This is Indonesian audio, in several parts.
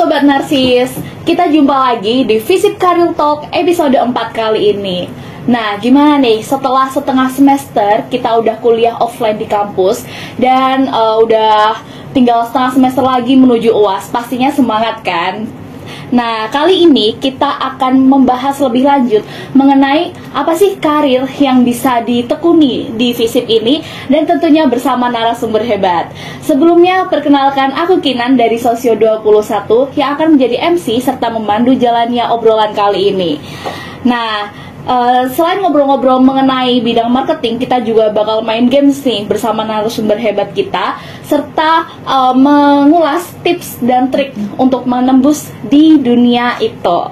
Sobat Narsis, kita jumpa lagi di Visit Career Talk episode 4 kali ini. Nah gimana nih? Setelah setengah semester kita udah kuliah offline di kampus Dan uh, udah tinggal setengah semester lagi menuju UAS Pastinya semangat kan? Nah, kali ini kita akan membahas lebih lanjut mengenai apa sih karir yang bisa ditekuni di FISIP ini dan tentunya bersama narasumber hebat. Sebelumnya, perkenalkan aku Kinan dari Sosio 21 yang akan menjadi MC serta memandu jalannya obrolan kali ini. Nah, Uh, selain ngobrol-ngobrol mengenai bidang marketing, kita juga bakal main games nih bersama narasumber hebat kita, serta uh, mengulas tips dan trik untuk menembus di dunia itu.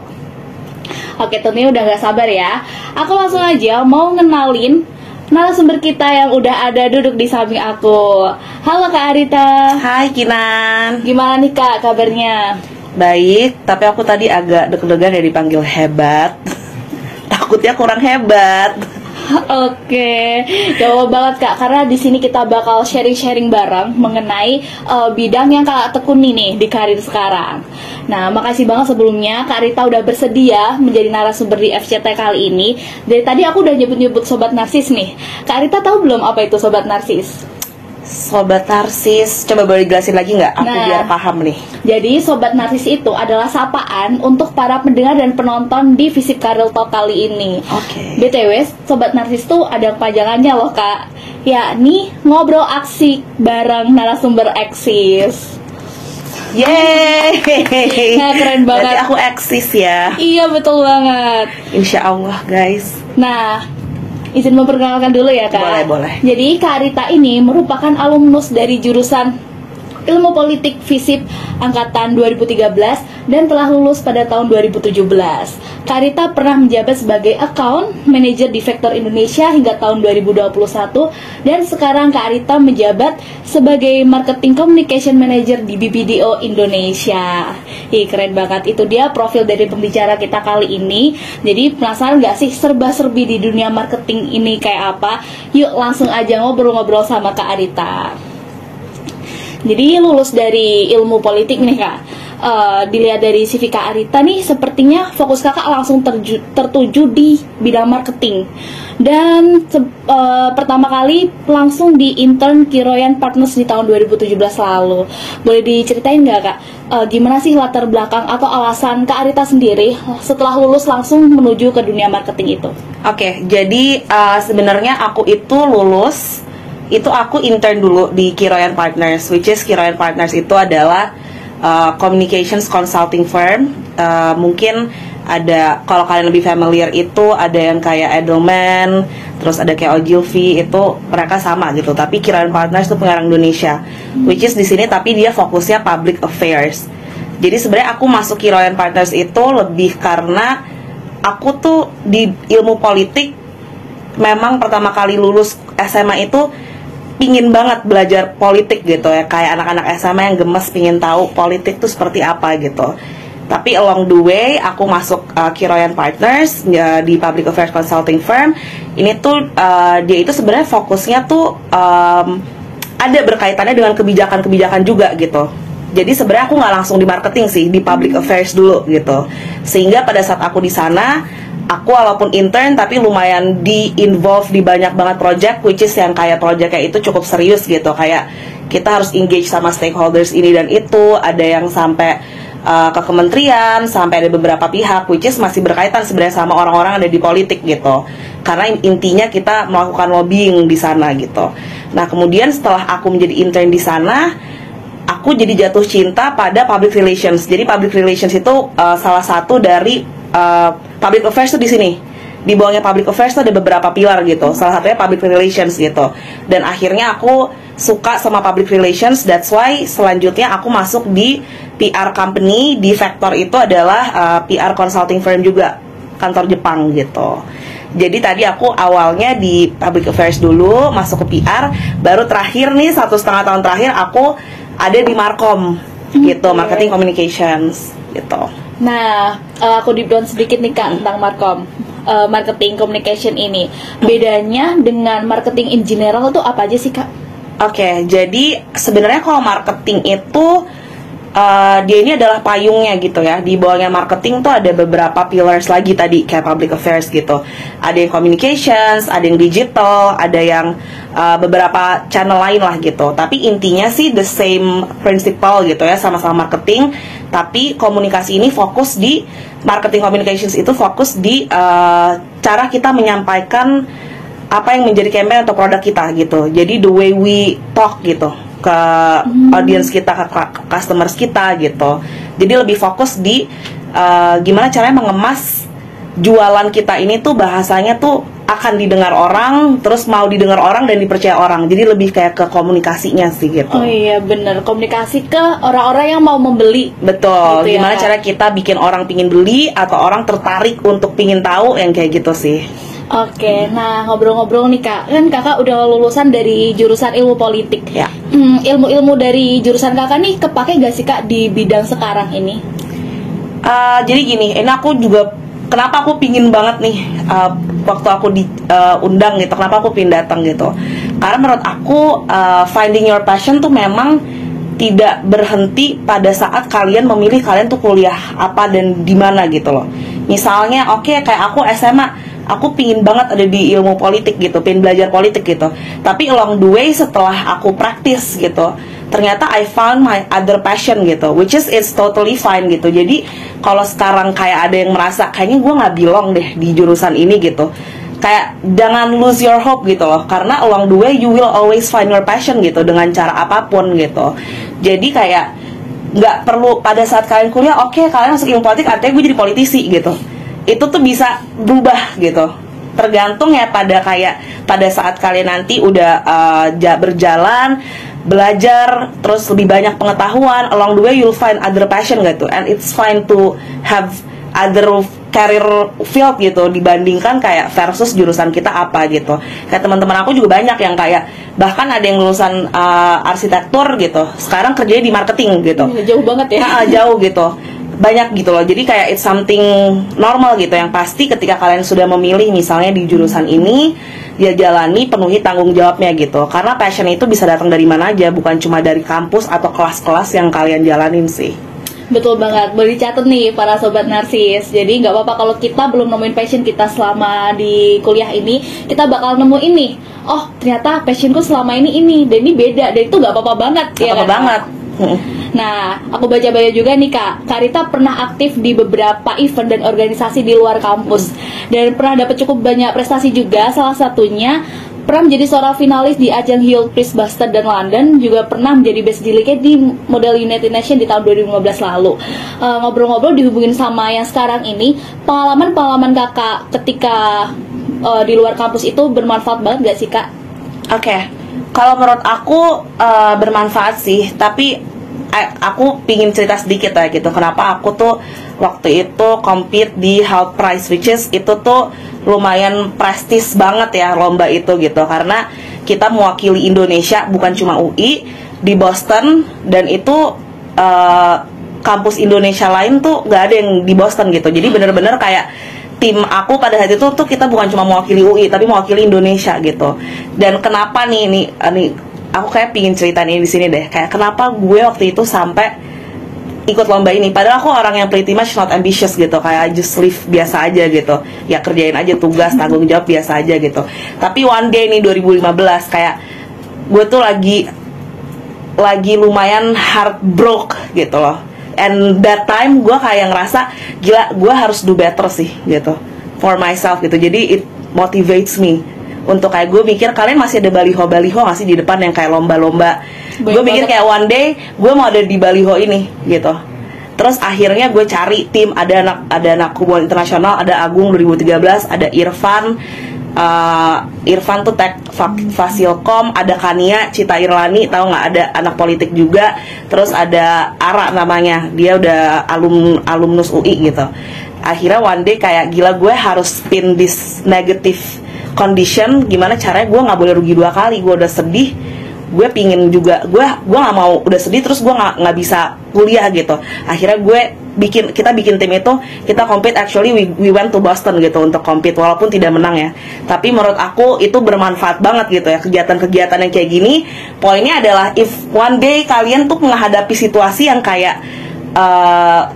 Oke, tentunya udah gak sabar ya. Aku langsung aja mau ngenalin narasumber kita yang udah ada duduk di samping aku. Halo Kak Arita. Hai Kinan. Gimana nih Kak kabarnya? Baik, tapi aku tadi agak deg-degan ya dipanggil hebat takutnya kurang hebat. Oke, jawab banget kak. Karena di sini kita bakal sharing-sharing bareng mengenai uh, bidang yang kak tekuni nih di karir sekarang. Nah, makasih banget sebelumnya Kak Rita udah bersedia menjadi narasumber di FCT kali ini. Dari tadi aku udah nyebut-nyebut sobat narsis nih. Kak Rita tahu belum apa itu sobat narsis? Sobat Narsis, coba boleh jelasin lagi nggak? Aku nah, biar paham nih. Jadi Sobat Narsis itu adalah sapaan untuk para pendengar dan penonton di Visip Karel Talk kali ini. Oke. Okay. BTW, Sobat Narsis tuh ada kepanjangannya loh kak. Ya, nih ngobrol aksi bareng narasumber eksis. Yeay Nah keren banget Berarti aku eksis ya Iya betul banget Insya Allah guys Nah izin memperkenalkan dulu ya kak. Boleh boleh. Jadi Kak Rita ini merupakan alumnus dari jurusan Ilmu Politik FISIP angkatan 2013 dan telah lulus pada tahun 2017. Karita pernah menjabat sebagai account manager di Vector Indonesia hingga tahun 2021 dan sekarang Karita menjabat sebagai marketing communication manager di BBDO Indonesia. Ih, keren banget. Itu dia profil dari pembicara kita kali ini. Jadi penasaran gak sih serba-serbi di dunia marketing ini kayak apa? Yuk langsung aja ngobrol-ngobrol sama Kak Arita. Jadi lulus dari ilmu politik nih kak. Uh, dilihat dari CV Kak Arita nih sepertinya fokus kakak langsung terju, tertuju di bidang marketing dan uh, pertama kali langsung di intern Kiroyan Partners di tahun 2017 lalu boleh diceritain nggak kak uh, gimana sih latar belakang atau alasan Kak Arita sendiri setelah lulus langsung menuju ke dunia marketing itu? Oke okay, jadi uh, sebenarnya aku itu lulus itu aku intern dulu di Kiroyan Partners, which is Kiroyan Partners itu adalah uh, communications consulting firm. Uh, mungkin ada kalau kalian lebih familiar itu ada yang kayak Edelman, terus ada kayak Ogilvy itu mereka sama gitu. Tapi Kiroyan Partners itu pengarang Indonesia, which is di sini tapi dia fokusnya public affairs. Jadi sebenarnya aku masuk Kiroyan Partners itu lebih karena aku tuh di ilmu politik memang pertama kali lulus SMA itu pingin banget belajar politik gitu ya. Kayak anak-anak SMA yang gemes pingin tahu politik tuh seperti apa gitu. Tapi along the way aku masuk uh, Kiroyan Partners ya, di Public Affairs Consulting Firm. Ini tuh uh, dia itu sebenarnya fokusnya tuh um, ada berkaitannya dengan kebijakan-kebijakan juga gitu. Jadi sebenarnya aku nggak langsung di marketing sih di public affairs dulu gitu. Sehingga pada saat aku di sana aku walaupun intern tapi lumayan di involve di banyak banget project which is yang kayak project kayak itu cukup serius gitu. Kayak kita harus engage sama stakeholders ini dan itu. Ada yang sampai uh, ke kementerian sampai ada beberapa pihak which is masih berkaitan sebenarnya sama orang-orang ada di politik gitu. Karena intinya kita melakukan lobbying di sana gitu. Nah kemudian setelah aku menjadi intern di sana aku jadi jatuh cinta pada public relations. Jadi public relations itu uh, salah satu dari uh, public affairs tuh di sini. Di bawahnya public affairs tuh ada beberapa pilar gitu. Salah satunya public relations gitu. Dan akhirnya aku suka sama public relations. That's why selanjutnya aku masuk di PR company. Di Vector itu adalah uh, eh, PR consulting firm juga. Kantor Jepang gitu. Jadi tadi aku awalnya di public affairs dulu masuk ke PR baru terakhir nih satu setengah tahun terakhir aku ada di Markom gitu marketing communications gitu Nah, uh, aku di sedikit nih kak tentang markom uh, marketing communication ini. Bedanya dengan marketing in general itu apa aja sih kak? Oke, okay, jadi sebenarnya kalau marketing itu uh, dia ini adalah payungnya gitu ya. Di bawahnya marketing tuh ada beberapa pillars lagi tadi kayak public affairs gitu. Ada yang communications ada yang digital ada yang uh, beberapa channel lain lah gitu. Tapi intinya sih the same principle gitu ya sama-sama marketing. Tapi komunikasi ini fokus di marketing communications itu fokus di uh, cara kita menyampaikan apa yang menjadi campaign atau produk kita gitu. Jadi the way we talk gitu ke hmm. audience kita ke customers kita gitu jadi lebih fokus di uh, gimana caranya mengemas jualan kita ini tuh bahasanya tuh akan didengar orang, terus mau didengar orang dan dipercaya orang. Jadi lebih kayak ke komunikasinya sih gitu. Oh iya bener, komunikasi ke orang-orang yang mau membeli. Betul. Gitu ya. Gimana cara kita bikin orang pingin beli atau orang tertarik untuk pingin tahu yang kayak gitu sih. Oke, nah ngobrol-ngobrol nih kak, kan kakak udah lulusan dari jurusan ilmu politik. Ya. Hmm, ilmu-ilmu dari jurusan kakak nih kepake gak sih kak di bidang sekarang ini? Uh, jadi gini, ini aku juga kenapa aku pingin banget nih uh, waktu aku diundang uh, gitu, kenapa aku pingin datang gitu? Karena menurut aku uh, finding your passion tuh memang tidak berhenti pada saat kalian memilih kalian tuh kuliah apa dan di mana gitu loh. Misalnya, oke okay, kayak aku SMA aku pingin banget ada di ilmu politik gitu pingin belajar politik gitu. Tapi along the way setelah aku praktis gitu ternyata I found my other passion gitu which is it's totally fine gitu. Jadi kalau sekarang kayak ada yang merasa kayaknya gue nggak bilang deh di jurusan ini gitu. Kayak jangan lose your hope gitu loh. Karena along the way you will always find your passion gitu dengan cara apa pun gitu. Jadi kayak nggak perlu pada saat kalian kuliah oke okay, kalian masuk ilmu politik artinya gue jadi politisi gitu itu tuh bisa berubah gitu. Tergantung ya pada kayak pada saat kalian nanti udah uh, berjalan belajar terus lebih banyak pengetahuan along the way you'll find other passion gitu. And it's fine to have other career field gitu dibandingkan kayak versus jurusan kita apa gitu. Kayak teman-teman aku juga banyak yang kayak bahkan ada yang lulusan uh, arsitektur gitu. Sekarang kerjanya di marketing gitu. Jauh banget ya. Nah, jauh gitu banyak gitu loh jadi kayak it's something normal gitu yang pasti ketika kalian sudah memilih misalnya di jurusan ini ya jalani penuhi tanggung jawabnya gitu karena passion itu bisa datang dari mana aja bukan cuma dari kampus atau kelas-kelas yang kalian jalanin sih Betul banget, boleh dicatat nih para sobat narsis. Jadi nggak apa-apa kalau kita belum nemuin passion kita selama di kuliah ini, kita bakal nemu ini. Oh ternyata passionku selama ini ini, dan ini beda, dan itu nggak apa-apa banget. Gak ya apa-apa kan? banget. Nah, aku baca-baca juga nih kak, Karita pernah aktif di beberapa event dan organisasi di luar kampus dan pernah dapat cukup banyak prestasi juga. Salah satunya pernah menjadi seorang finalis di ajang Hill Prize Buster dan London juga pernah menjadi best delegate di model United Nations di tahun 2015 lalu uh, ngobrol-ngobrol dihubungin sama yang sekarang ini pengalaman-pengalaman kakak ketika uh, di luar kampus itu bermanfaat banget gak sih kak? Oke, okay. kalau menurut aku uh, bermanfaat sih tapi eh, aku pingin cerita sedikit ya gitu. Kenapa aku tuh waktu itu compete di Health Prize which is itu tuh lumayan prestis banget ya lomba itu gitu. Karena kita mewakili Indonesia bukan cuma UI di Boston dan itu uh, kampus Indonesia lain tuh gak ada yang di Boston gitu. Jadi bener-bener kayak tim aku pada saat itu tuh kita bukan cuma mewakili UI tapi mewakili Indonesia gitu. Dan kenapa nih nih, nih aku kayak pingin cerita ini di sini deh. Kayak kenapa gue waktu itu sampai ikut lomba ini. Padahal aku orang yang pretty much not ambitious gitu. Kayak just live biasa aja gitu. Ya kerjain aja tugas tanggung jawab biasa aja gitu. Tapi one day nih 2015 kayak gue tuh lagi lagi lumayan heartbroken gitu loh. And that time gue kayak ngerasa gila gue harus do better sih gitu. For myself gitu. Jadi it motivates me untuk kayak gue mikir kalian masih ada baliho baliho masih di depan yang kayak lomba-lomba? Gue mikir kayak one day gue mau ada di baliho ini gitu. Terus akhirnya gue cari tim ada anak ada anak hubungan internasional ada Agung 2013 ada Irfan uh, Irfan tuh tek Fasilkom ada Kania Cita Irlani tahu nggak? Ada anak politik juga. Terus ada Ara namanya dia udah alum alumnus UI gitu. Akhirnya one day kayak gila gue harus spin this negative condition gimana caranya gue nggak boleh rugi dua kali. Gue udah sedih gue pingin juga gue gue nggak mau udah sedih terus gue nggak nggak bisa kuliah gitu. Akhirnya gue bikin kita bikin tim itu kita compete. Actually we, we went to Boston gitu untuk compete walaupun tidak menang ya. Tapi menurut aku itu bermanfaat banget gitu ya kegiatan-kegiatan yang kayak gini. Poinnya adalah if one day kalian tuh menghadapi situasi yang kayak uh,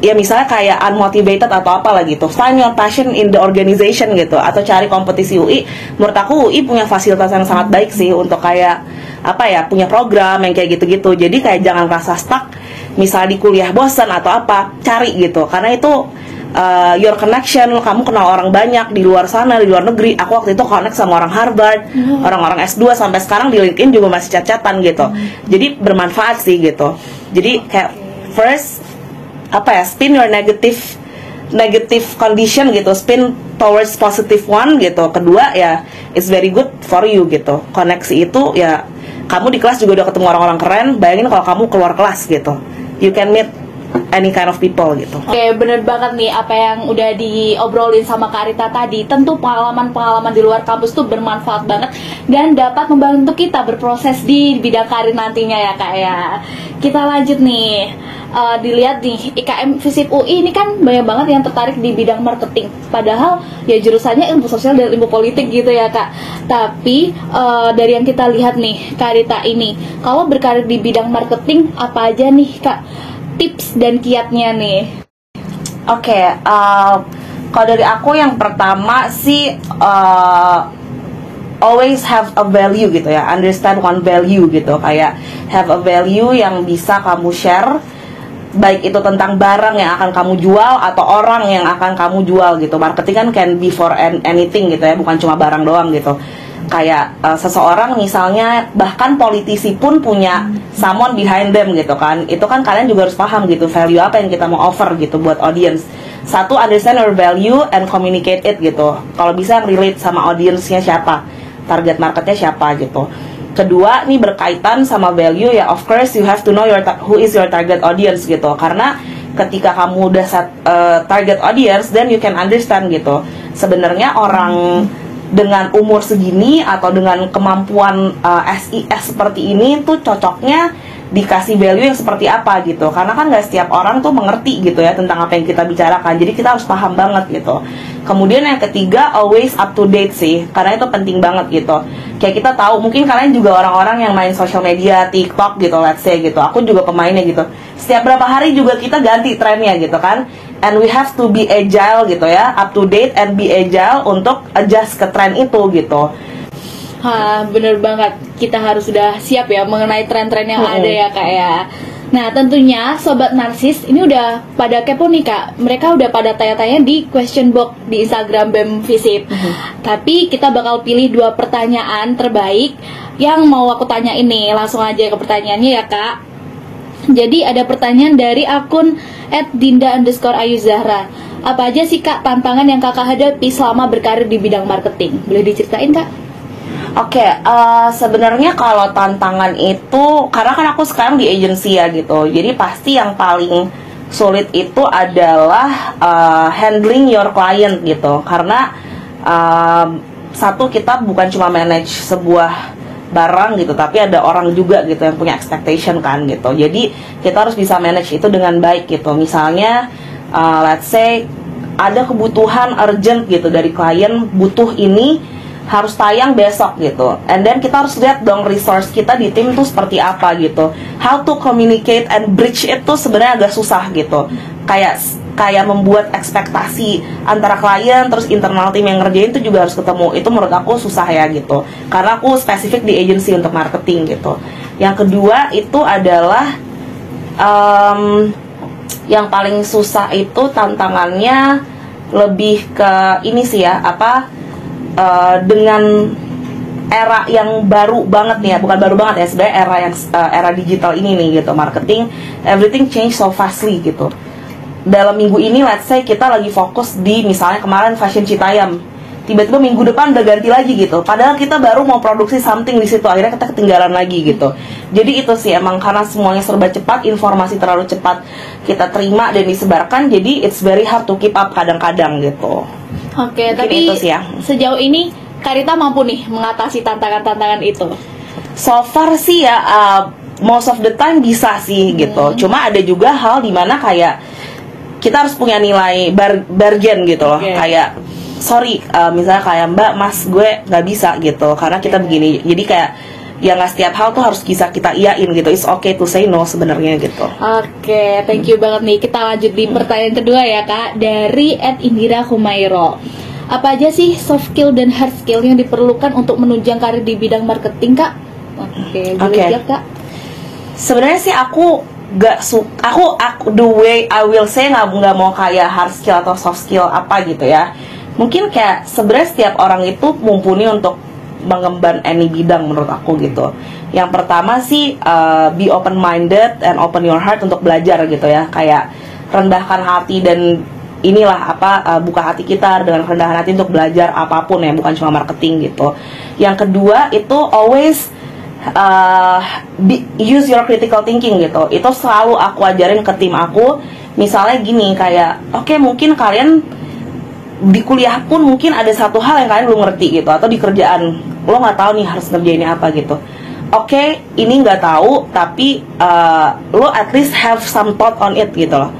ya misalnya kayak unmotivated atau apa lah gitu. Find your passion in the organization gitu atau cari kompetisi UI menurut aku UI punya fasilitas yang sangat baik sih untuk kayak apa ya punya program yang kayak gitu-gitu. Jadi kayak jangan rasa stuck misalnya di kuliah bosan atau apa cari gitu. Karena itu uh, your connection kamu kenal orang banyak di luar sana di luar negeri. Aku waktu itu connect sama orang Harvard hmm. orang-orang S2 sampai sekarang di LinkedIn juga masih cat-catan gitu. Hmm. jadi bermanfaat sih gitu. Jadi kayak first apa ya spin your negative negative condition gitu spin towards positive one gitu. Kedua ya it's very good for you gitu. Koneksi itu ya kamu di kelas juga udah ketemu orang-orang keren bayangin kalau kamu keluar kelas gitu. You can meet any kind of people gitu. Oke, okay, bener banget nih apa yang udah diobrolin sama Karita tadi. Tentu pengalaman-pengalaman di luar kampus tuh bermanfaat banget dan dapat membantu kita berproses di bidang karir nantinya ya kak ya. Kita lanjut nih uh, dilihat nih IKM Fisip UI ini kan banyak banget yang tertarik di bidang marketing. Padahal ya jurusannya ilmu sosial dan ilmu politik gitu ya kak. Tapi uh, dari yang kita lihat nih Karita ini, kalau berkarir di bidang marketing apa aja nih kak tips dan kiatnya nih? Oke, okay, uh, kalau dari aku yang pertama sih uh, always have a value gitu ya, understand one value gitu, kayak have a value yang bisa kamu share baik itu tentang barang yang akan kamu jual atau orang yang akan kamu jual gitu. Marketing kan can be for anything gitu ya. Bukan cuma barang doang gitu kayak uh, seseorang misalnya bahkan politisi pun punya someone behind them gitu kan. Itu kan kalian juga harus paham gitu value apa yang kita mau offer gitu buat audience. Satu understand your value and communicate it gitu. Kalau bisa relate sama audiensnya siapa target marketnya siapa gitu. Kedua nih berkaitan sama value ya of course you have to know your who is your target audience gitu. Karena ketika kamu udah set uh, target audience then you can understand gitu. Sebenarnya orang dengan umur segini atau dengan kemampuan uh, eh, SIS seperti ini tuh cocoknya dikasih value yang seperti apa gitu. Karena kan nggak setiap orang tuh mengerti gitu ya tentang apa yang kita bicarakan. Jadi kita harus paham banget gitu. Kemudian yang ketiga always up to date sih. Karena itu penting banget gitu. Kayak kita tahu mungkin kalian juga orang-orang yang main social media TikTok gitu let's say gitu. Aku juga pemainnya gitu. Setiap berapa hari juga kita ganti trennya gitu kan and we have to be agile gitu ya up to date and be agile untuk adjust ke tren itu gitu Ha, bener banget. Kita harus sudah siap ya mengenai tren-tren yang hmm. ada ya kak ya. Nah tentunya sobat narsis ini udah pada kepo nih kak. Mereka udah pada tanya-tanya di question box di Instagram BEM Visip. Hmm. Tapi kita bakal pilih dua pertanyaan terbaik yang mau aku tanya ini. Langsung aja ke pertanyaannya ya kak. Jadi ada pertanyaan dari akun @dinda underscore Ayu Zahra. Apa aja sih kak tantangan yang kakak hadapi selama berkarir di bidang marketing? Boleh diceritain kak? Oke, okay, uh, eh, sebenarnya kalau tantangan itu karena kan aku sekarang di agency ya gitu, jadi pasti yang paling sulit itu adalah uh, handling your client gitu, karena uh, satu kita bukan cuma manage sebuah barang gitu, tapi ada orang juga gitu yang punya expectation kan gitu, jadi kita harus bisa manage itu dengan baik gitu. Misalnya, uh, let's say ada kebutuhan urgent gitu dari klien butuh ini harus tayang besok gitu. And then kita harus lihat dong resource kita di tim tuh seperti apa gitu. How to communicate and bridge itu sebenarnya agak susah gitu. Kayak kayak membuat ekspektasi antara klien terus internal tim yang ngerjain itu juga harus ketemu. Itu menurut aku susah ya gitu. Karena aku spesifik di agency untuk marketing gitu. Yang kedua itu adalah um, yang paling susah itu tantangannya lebih ke ini sih ya apa uh, dengan era yang baru banget nih ya bukan baru banget ya sebenarnya era yang uh, era digital ini nih gitu marketing everything change so fastly gitu dalam minggu ini let's say kita lagi fokus di misalnya kemarin fashion Citayam. Tiba-tiba minggu depan udah ganti lagi gitu. Padahal kita baru mau produksi something di situ akhirnya kita ketinggalan lagi gitu. Jadi itu sih emang karena semuanya serba cepat informasi terlalu cepat kita terima dan disebarkan jadi it's very hard to keep up kadang-kadang gitu. Oke okay, tapi itu sih ya. sejauh ini Karita mampu nih mengatasi tantangan-tantangan itu. So far sih ya uh, most of the time bisa sih gitu. Cuma ada juga hal di mana kayak kita harus punya nilai bar bargain gitu loh. Oke. Kayak sorry, uh, misalnya kayak Mbak, Mas, gue nggak bisa gitu karena kita begini. Jadi kayak ya nggak setiap hal tuh harus bisa kita iyain gitu. It's okay to say no sebenarnya gitu. Oke, thank you banget nih. Kita lanjut di pertanyaan kedua ya kak Dari Ed Indira Humairo Apa aja sih soft skill dan hard skill yang diperlukan untuk menunjang karir di bidang marketing kak? Oke, boleh Oke. jawab kak? sebenarnya sih aku gak suka aku aku the way I will say nggak nggak mau kayak hard skill atau soft skill apa gitu ya. Mungkin kayak sebenarnya setiap orang itu mumpuni untuk mengemban any bidang menurut aku gitu. Yang pertama sih uh, be open minded and open your heart untuk belajar gitu ya. Kayak rendahkan hati dan inilah apa uh, buka hati kita dengan rendahan hati untuk belajar apa pun ya bukan cuma marketing gitu. Yang kedua itu always uh, be- use your critical thinking gitu. Itu selalu aku ajarin ke tim aku. Misalnya gini kayak oke mungkin kalian di kuliah pun mungkin ada satu hal yang kalian belum ngerti gitu atau di kerjaan. Lo nggak tahu nih harus ngerjainnya apa gitu. Oke ini nggak tahu tapi uh, lo at least have some thought on it gitu loh.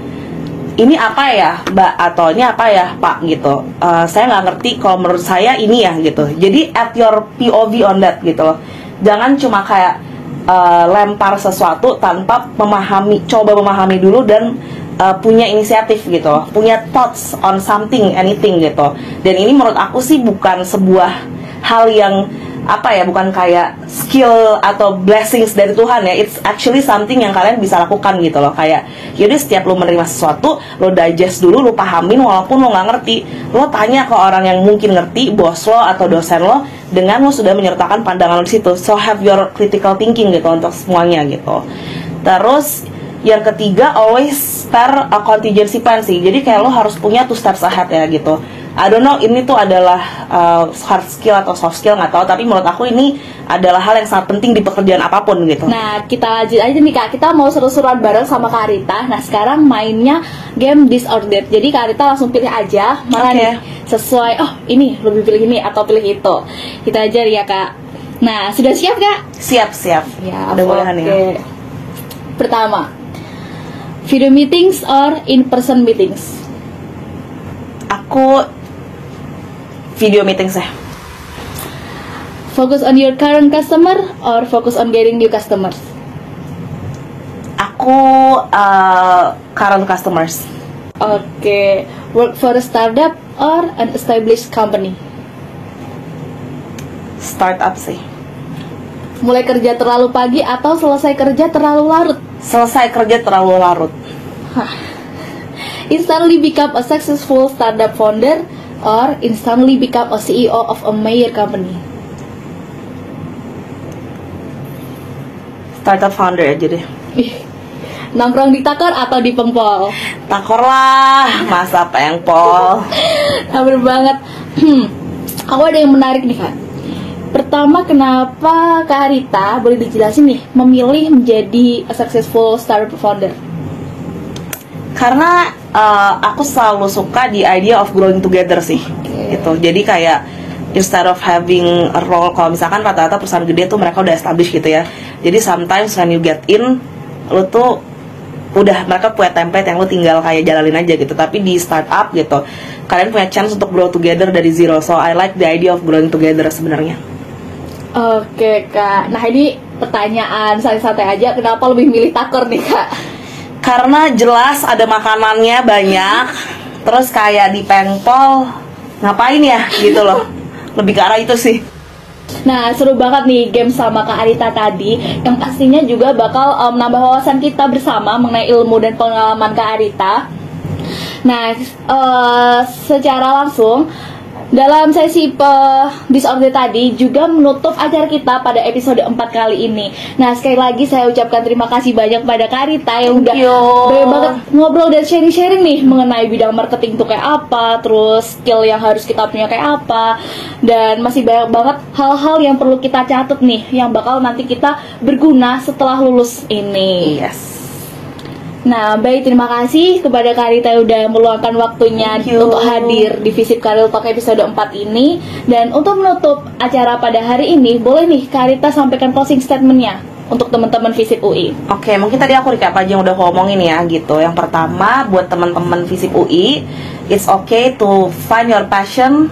Ini apa ya mbak? Atau ini apa ya pak? Gitu. Eh, saya nggak ngerti kalau menurut saya ini ya gitu. Jadi at your POV on that gitu loh jangan cuma kayak eh, lempar sesuatu tanpa memahami coba memahami dulu dan eh, punya inisiatif gitu. Punya thoughts on something anything gitu. Dan ini menurut aku sih bukan sebuah hal yang apa ya bukan kayak skill atau blessings dari Tuhan ya. It's actually something yang kalian bisa lakukan gitu loh. Kayak yaudah setiap lo menerima sesuatu lo digest dulu lo pahamin walaupun lo nggak ngerti. Lo tanya ke orang yang mungkin ngerti bos lo atau dosen lo dengan lo sudah menyertakan pandangan lo di situ. So have your critical thinking gitu untuk semuanya gitu. Terus yang ketiga always spare a contingency plan sih. Jadi kayak lo harus punya two steps ahead ya gitu I don't know ini tuh adalah uh, hard skill atau soft skill nggak tahu tapi menurut aku ini adalah hal yang sangat penting di pekerjaan apa pun gitu Nah, kita lanjut aja nih Kak. Kita mau seru-seruan bareng sama Kak Rita. Nah, sekarang mainnya game disordered. Jadi Kak Rita langsung pilih aja mana Oke. nih sesuai oh, ini lebih pilih ini atau pilih itu. Kita aja ya, Kak. Nah, sudah siap, Kak? siap siap Ya, udah boleh nih oke. Pertama, video meetings or in-person meetings? aku video meeting saya Focus on your current customer or focus on getting new customers? aku uh, current customers Oke, work for a startup or an established company? startup sih Mulai kerja terlalu pagi atau selesai kerja terlalu larut? selesai kerja terlalu larut Instantly become a successful startup founder or instantly become a CEO of a major company? startup founder aja deh Ih, Nongkrong di takar atau di pengpol? takor lah masa pengpol Hampir banget. Aku ada yang menarik nih kak. Pertama, kenapa Kak Rita boleh dijelasin nih memilih menjadi a successful startup founder? Karena uh, aku selalu suka the idea of growing together sih Oke. gitu. Jadi kayak instead of having a role kalau misalkan rata-rata perusahaan gede tuh mereka udah established gitu ya. Jadi sometimes when you get in lu tuh udah mereka punya template yang lu tinggal kayak jalanin aja gitu. Tapi di startup gitu kalian punya chance untuk grow together dari zero. So I like the idea of growing together sebenarnya. Oke kak, nah ini pertanyaan santai-santai aja, kenapa lebih milih takor nih kak? Karena jelas ada makanannya banyak terus kayak di pengpol ngapain ya gitu loh. Lebih ke arah itu sih. Nah seru banget nih game sama Kak Arita tadi Yang pastinya juga bakal um, menambah wawasan kita bersama mengenai ilmu dan pengalaman Kak Arita. Nah eh, secara langsung dalam sesi pe disorder tadi juga menutup acara kita pada episode 4 kali ini. Nah, sekali lagi saya ucapkan terima kasih banyak pada Karita yang Thank udah banyak banget ngobrol dan sharing-sharing nih mengenai bidang marketing itu kayak apa, terus skill yang harus kita punya kayak apa, dan masih banyak banget hal-hal yang perlu kita catat nih yang bakal nanti kita berguna setelah lulus ini. yes Nah, baik terima kasih kepada Karita yang udah meluangkan waktunya untuk hadir di Visit Karir Talk episode 4 ini. Dan untuk menutup acara pada hari ini, boleh nih Karita sampaikan closing statementnya. untuk teman-teman Visip UI. Oke, mungkin tadi aku recap aja yang udah aku omongin ya gitu. Yang pertama buat teman-teman Visip UI, it's okay to find your passion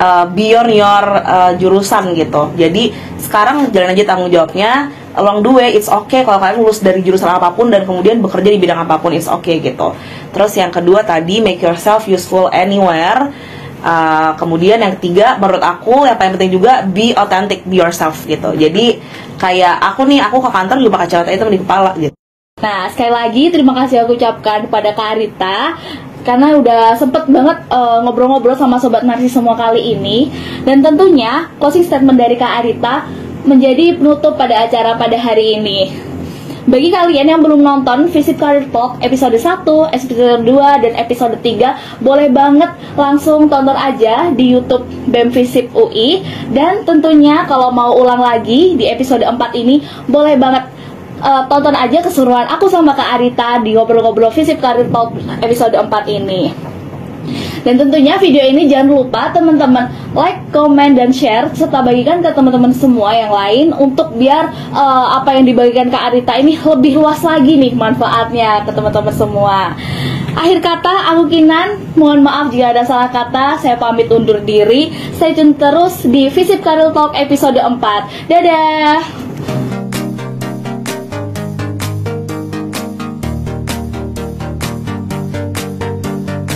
uh, beyond your uh, jurusan gitu. Jadi sekarang jalan aja tanggung jawabnya. Along the way, it's okay kalau kalian lulus dari jurusan apa pun dan kemudian bekerja di bidang apa pun, it's okay gitu. Terus yang kedua tadi make yourself useful anywhere. Uh, kemudian yang ketiga menurut aku yang paling penting juga be authentic, be yourself gitu. Jadi kayak aku nih aku ke kantor juga pakai kacamata hitam di kepala gitu. Nah, sekali lagi terima kasih aku ucapkan kepada Kak Arita karena udah sempet banget uh, ngobrol-ngobrol sama sobat narsis semua kali ini dan tentunya closing statement dari Kak Arita menjadi penutup pada acara pada hari ini. Bagi kalian yang belum nonton Visit Career Talk episode 1, episode 2, dan episode 3 Boleh banget langsung tonton aja di Youtube BEM Visip UI Dan tentunya kalau mau ulang lagi di episode 4 ini Boleh banget uh, tonton aja keseruan aku sama Kak Arita di ngobrol-ngobrol Visit Career Talk episode 4 ini dan tentunya video ini jangan lupa teman-teman like, comment, dan share serta bagikan ke teman-teman semua yang lain untuk biar uh, apa yang dibagikan ke Arita ini lebih luas lagi nih manfaatnya ke teman-teman semua. Akhir kata, aku Kinan, mohon maaf jika ada salah kata, saya pamit undur diri. Stay tune terus di Visit Career Talk episode 4. Dadah!